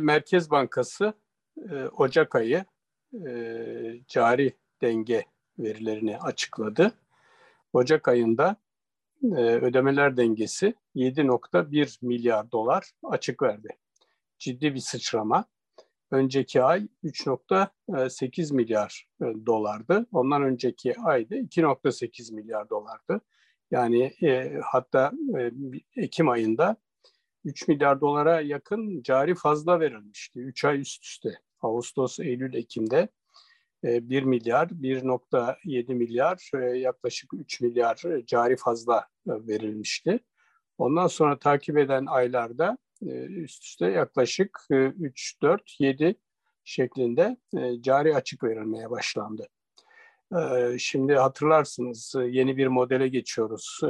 Merkez Bankası Ocak ayı cari denge verilerini açıkladı. Ocak ayında ödemeler dengesi 7.1 milyar dolar açık verdi. Ciddi bir sıçrama. Önceki ay 3.8 milyar dolardı. Ondan önceki ayda 2.8 milyar dolardı. Yani e, hatta e, Ekim ayında 3 milyar dolara yakın cari fazla verilmişti. 3 ay üst üste. Ağustos, Eylül, Ekim'de 1 milyar, 1.7 milyar, yaklaşık 3 milyar cari fazla verilmişti. Ondan sonra takip eden aylarda üst üste yaklaşık 3, 4, 7 şeklinde cari açık verilmeye başlandı. Şimdi hatırlarsınız yeni bir modele geçiyoruz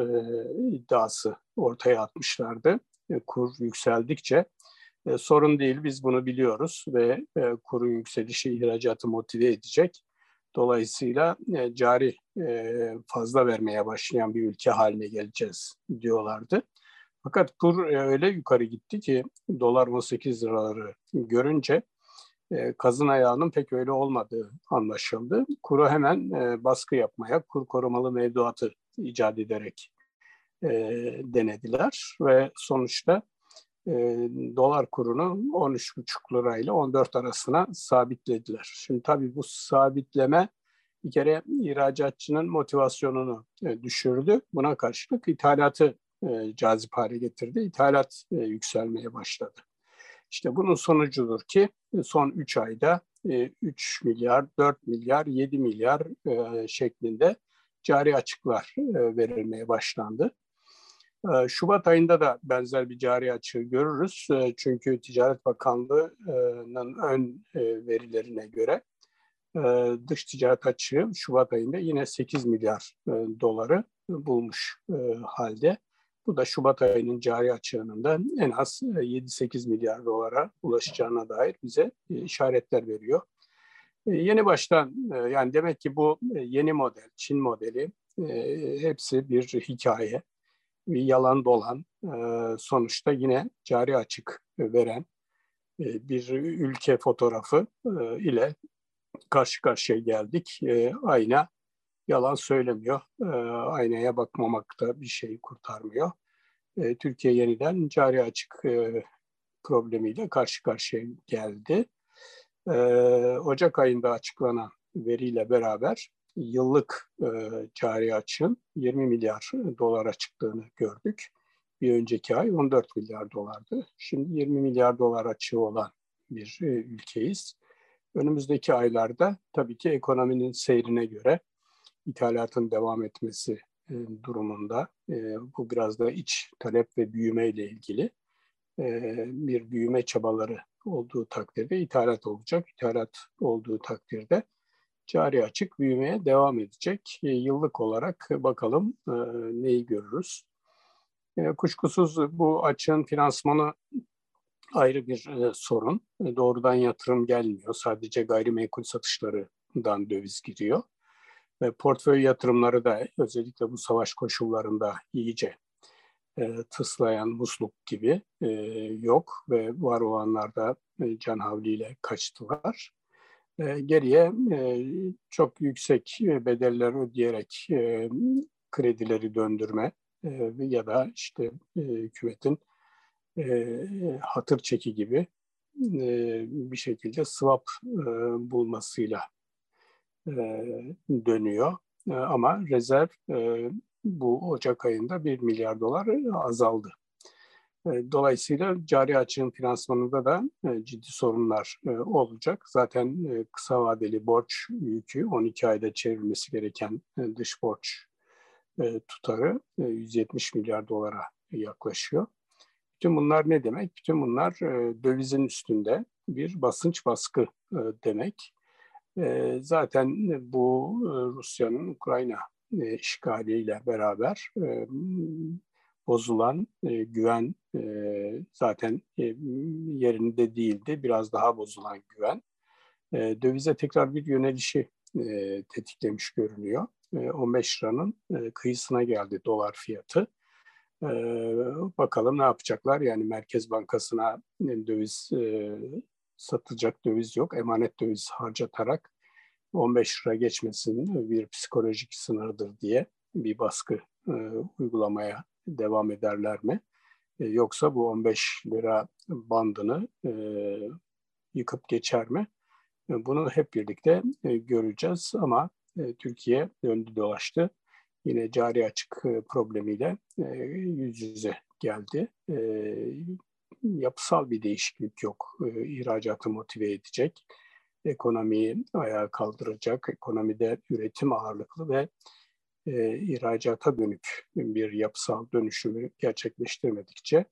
iddiası ortaya atmışlardı. Kur yükseldikçe sorun değil biz bunu biliyoruz ve kurun yükselişi ihracatı motive edecek. Dolayısıyla cari fazla vermeye başlayan bir ülke haline geleceğiz diyorlardı. Fakat kur öyle yukarı gitti ki dolar 18 liraları görünce e, kazın ayağının pek öyle olmadığı anlaşıldı. Kuru hemen e, baskı yapmaya, kur korumalı mevduatı icat ederek e, denediler ve sonuçta e, dolar kurunu 13,5 lirayla 14 arasına sabitlediler. Şimdi tabii bu sabitleme bir kere ihracatçının motivasyonunu e, düşürdü. Buna karşılık ithalatı e, cazip hale getirdi. İthalat e, yükselmeye başladı. İşte bunun sonucudur ki son 3 ayda 3 e, milyar, 4 milyar, 7 milyar e, şeklinde cari açıklar e, verilmeye başlandı. Şubat ayında da benzer bir cari açığı görürüz. Çünkü Ticaret Bakanlığı'nın ön verilerine göre dış ticaret açığı Şubat ayında yine 8 milyar doları bulmuş halde. Bu da Şubat ayının cari açığının da en az 7-8 e, milyar dolara ulaşacağına dair bize işaretler veriyor. Yeni baştan yani demek ki bu yeni model, Çin modeli hepsi bir hikaye, yalan dolan sonuçta yine cari açık veren bir ülke fotoğrafı ile karşı karşıya geldik. Ayna yalan söylemiyor. E, aynaya bakmamak da bir şey kurtarmıyor. E, Türkiye yeniden cari açık e, problemiyle karşı karşıya geldi. E, Ocak ayında açıklanan veriyle beraber yıllık e, cari açığın 20 milyar dolara çıktığını gördük. Bir önceki ay 14 milyar dolardı. Şimdi 20 milyar dolar açığı olan bir e, ülkeyiz. Önümüzdeki aylarda tabii ki ekonominin seyrine göre ithalatın devam etmesi e, durumunda e, bu biraz da iç talep ve büyüme ile ilgili e, bir büyüme çabaları olduğu takdirde ithalat olacak. İthalat olduğu takdirde cari açık büyümeye devam edecek. Yıllık olarak bakalım neyi görürüz. Kuşkusuz bu açığın finansmanı ayrı bir sorun. Doğrudan yatırım gelmiyor. Sadece gayrimenkul satışlarından döviz giriyor. Ve portföy yatırımları da özellikle bu savaş koşullarında iyice e, tıslayan musluk gibi e, yok ve var olanlar da e, can havliyle kaçtılar. E, geriye e, çok yüksek bedeller ödeyerek e, kredileri döndürme e, ya da işte e, hükümetin e, hatır çeki gibi e, bir şekilde swap e, bulmasıyla e, dönüyor. E, ama rezerv e, bu Ocak ayında 1 milyar dolar azaldı. Dolayısıyla cari açığın finansmanında da ciddi sorunlar olacak. Zaten kısa vadeli borç yükü 12 ayda çevrilmesi gereken dış borç tutarı 170 milyar dolara yaklaşıyor. Bütün bunlar ne demek? Bütün bunlar dövizin üstünde bir basınç baskı demek. Zaten bu e, Rusya'nın Ukrayna e, işgaliyle beraber e, bozulan güven zaten yerinde değildi. Biraz daha bozulan güven dövize tekrar bir yönelişi tetiklemiş görünüyor. 15 liranın kıyısına geldi dolar fiyatı. bakalım ne yapacaklar? Yani Merkez Bankası'na döviz satılacak döviz yok. Emanet döviz harcatarak 15 lira geçmesin bir psikolojik sınırdır diye bir baskı uygulamaya devam ederler mi? yoksa bu 15 lira bandını yıkıp geçer mi? Bunu hep birlikte göreceğiz ama Türkiye döndü dolaştı. Yine cari açık problemiyle yüz yüze geldi. Yapısal bir değişiklik yok. İhracatı motive edecek, ekonomiyi ayağa kaldıracak, ekonomide üretim ağırlıklı ve ihracata dönük bir yapısal dönüşümü gerçekleştirmedikçe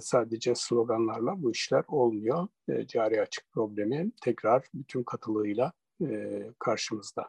sadece sloganlarla bu işler olmuyor. cari açık problemi tekrar bütün katılığıyla karşımızda.